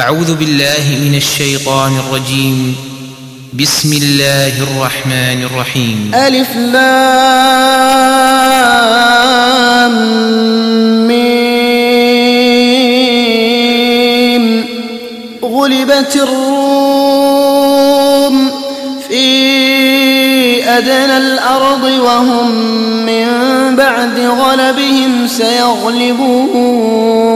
أعوذ بالله من الشيطان الرجيم. بسم الله الرحمن الرحيم. ألف لام ميم. غلبت الروم في أدنى الأرض وهم من بعد غلبهم سيغلبون.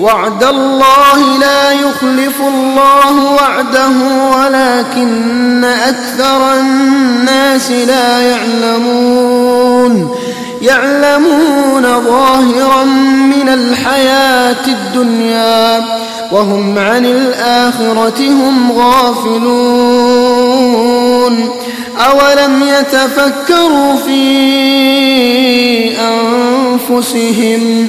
وعد الله لا يخلف الله وعده ولكن أكثر الناس لا يعلمون يعلمون ظاهرا من الحياة الدنيا وهم عن الآخرة هم غافلون أولم يتفكروا في أنفسهم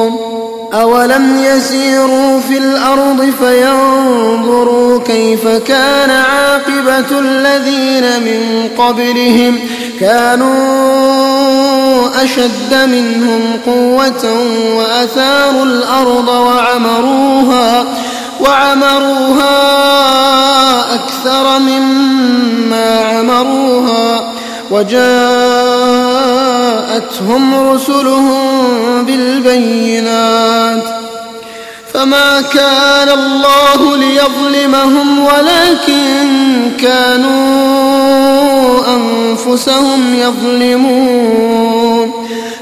أولم يسيروا في الأرض فينظروا كيف كان عاقبة الذين من قبلهم كانوا أشد منهم قوة وأثاروا الأرض وعمروها وعمروها أكثر مما عمروها وجاءتهم رسلهم بالبينات فما كان الله ليظلمهم ولكن كانوا أنفسهم يظلمون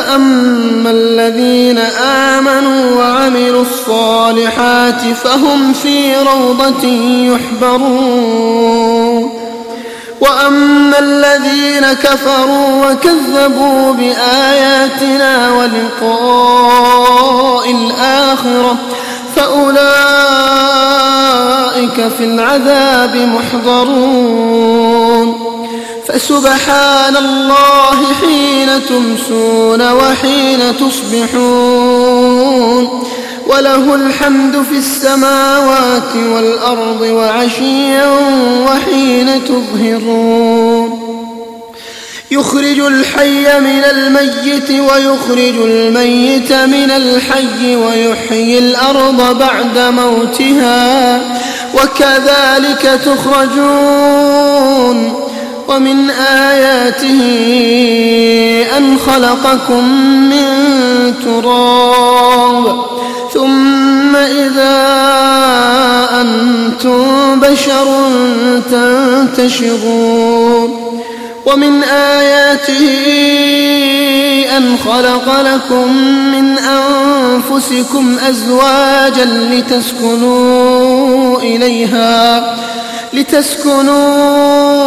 فأما الذين آمنوا وعملوا الصالحات فهم في روضة يحبرون. وأما الذين كفروا وكذبوا بآياتنا ولقاء الآخرة فأولئك في العذاب محضرون. فسبحان الله حين تمسون وحين تصبحون وله الحمد في السماوات والأرض وعشيا وحين تظهرون يخرج الحي من الميت ويخرج الميت من الحي ويحيي الأرض بعد موتها وكذلك تخرجون ومن آياته أن خلقكم من تراب ثم إذا أنتم بشر تنتشرون ومن آياته أن خلق لكم من أنفسكم أزواجا لتسكنوا إليها لتسكنوا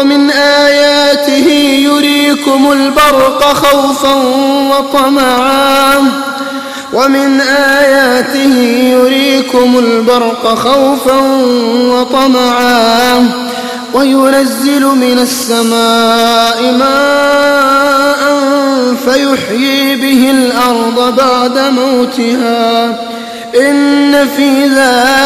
ومن آياته يريكم البرق خوفا وطمعا. ومن آياته يريكم البرق خوفا وطمعا. وينزل من السماء ماء فيحيي به الأرض بعد موتها. إن في ذلك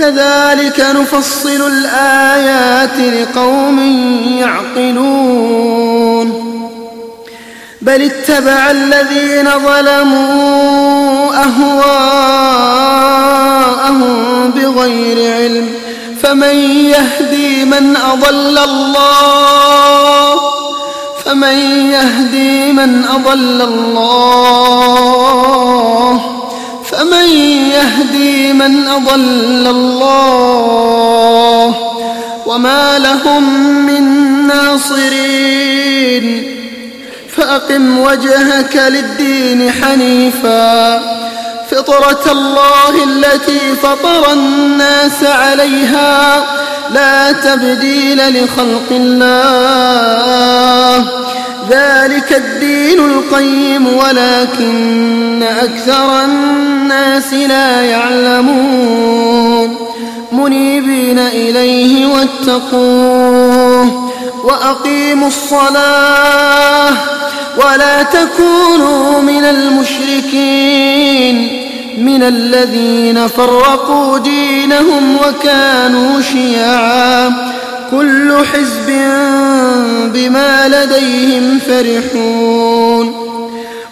كذلك نفصل الآيات لقوم يعقلون. بل اتبع الذين ظلموا أهواءهم بغير علم. فمن يهدي من أضل الله؟ فمن يهدي من أضل الله؟ فمن يهدي من أضل الله وما لهم من ناصرين فأقم وجهك للدين حنيفا فطرة الله التي فطر الناس عليها لا تبديل لخلق الله ذلك الدين القيم ولكن أكثر الناس لا يعلمون. منيبين إليه واتقوه وأقيموا الصلاة ولا تكونوا من المشركين. من الذين فرقوا دينهم وكانوا شيعا. كل حزب بما لديهم فرحون.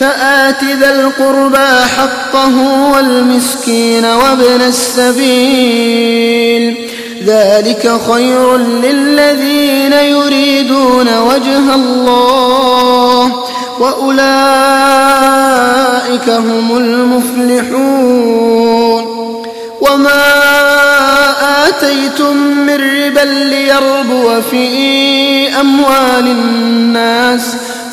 فآت ذا القربى حقه والمسكين وابن السبيل. ذلك خير للذين يريدون وجه الله وأولئك هم المفلحون. وما آتيتم من ربا ليربو في أموال الناس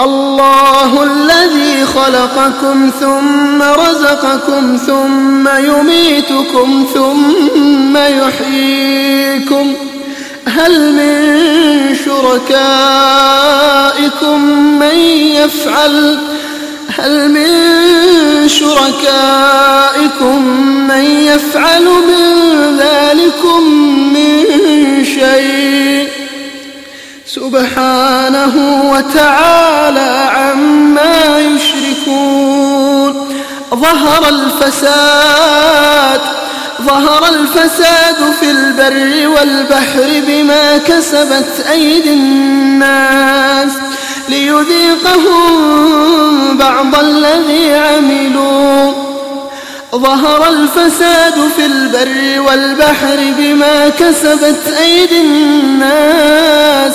الله الذي خلقكم ثم رزقكم ثم يميتكم ثم يحييكم هل من شركائكم من يفعل هل من شركائكم من يفعل من ذلكم من شيء سبحانه وتعالى عما يشركون. ظهر الفساد ظهر الفساد في البر والبحر بما كسبت أيدي الناس ليذيقهم بعض الذي عملوا. ظهر الفساد في البر والبحر بما كسبت أيدي الناس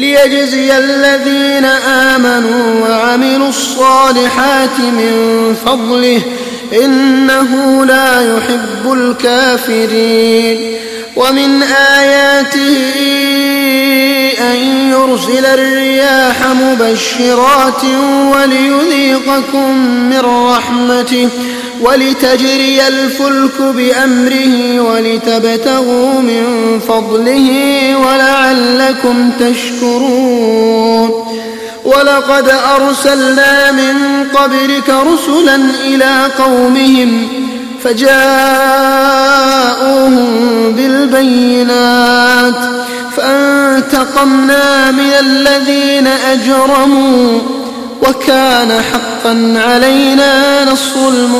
ليجزي الذين آمنوا وعملوا الصالحات من فضله إنه لا يحب الكافرين. ومن آياته أن يرسل الرياح مبشرات وليذيقكم من رحمته. ولتجري الفلك بأمره ولتبتغوا من فضله ولعلكم تشكرون. ولقد أرسلنا من قبلك رسلا إلى قومهم فجاءوهم بالبينات فانتقمنا من الذين أجرموا وكان حقا علينا نصر المؤمنين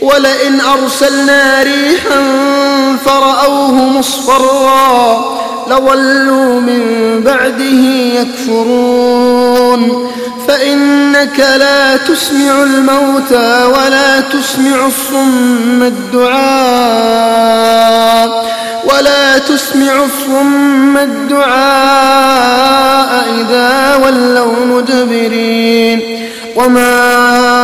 ولئن أرسلنا ريحا فرأوه مصفرا لظلوا من بعده يكفرون. فإنك لا تسمع الموتى ولا تسمع الصم الدعاء ولا تسمع الصم الدعاء إذا ولوا مدبرين. وما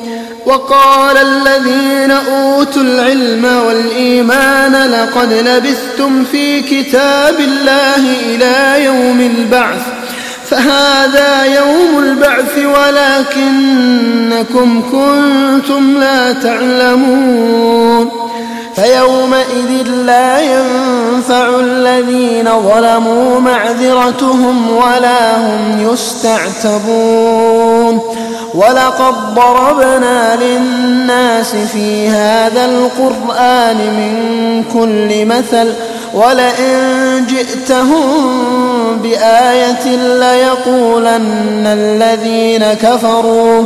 وقال الذين أوتوا العلم والإيمان لقد لبثتم في كتاب الله إلى يوم البعث فهذا يوم البعث ولكنكم كنتم لا تعلمون. فيومئذ لا ينفع الذين ظلموا معذرتهم ولا هم يستعتبون. ولقد ضربنا للناس في هذا القرآن من كل مثل ولئن جئتهم بآية ليقولن الذين كفروا.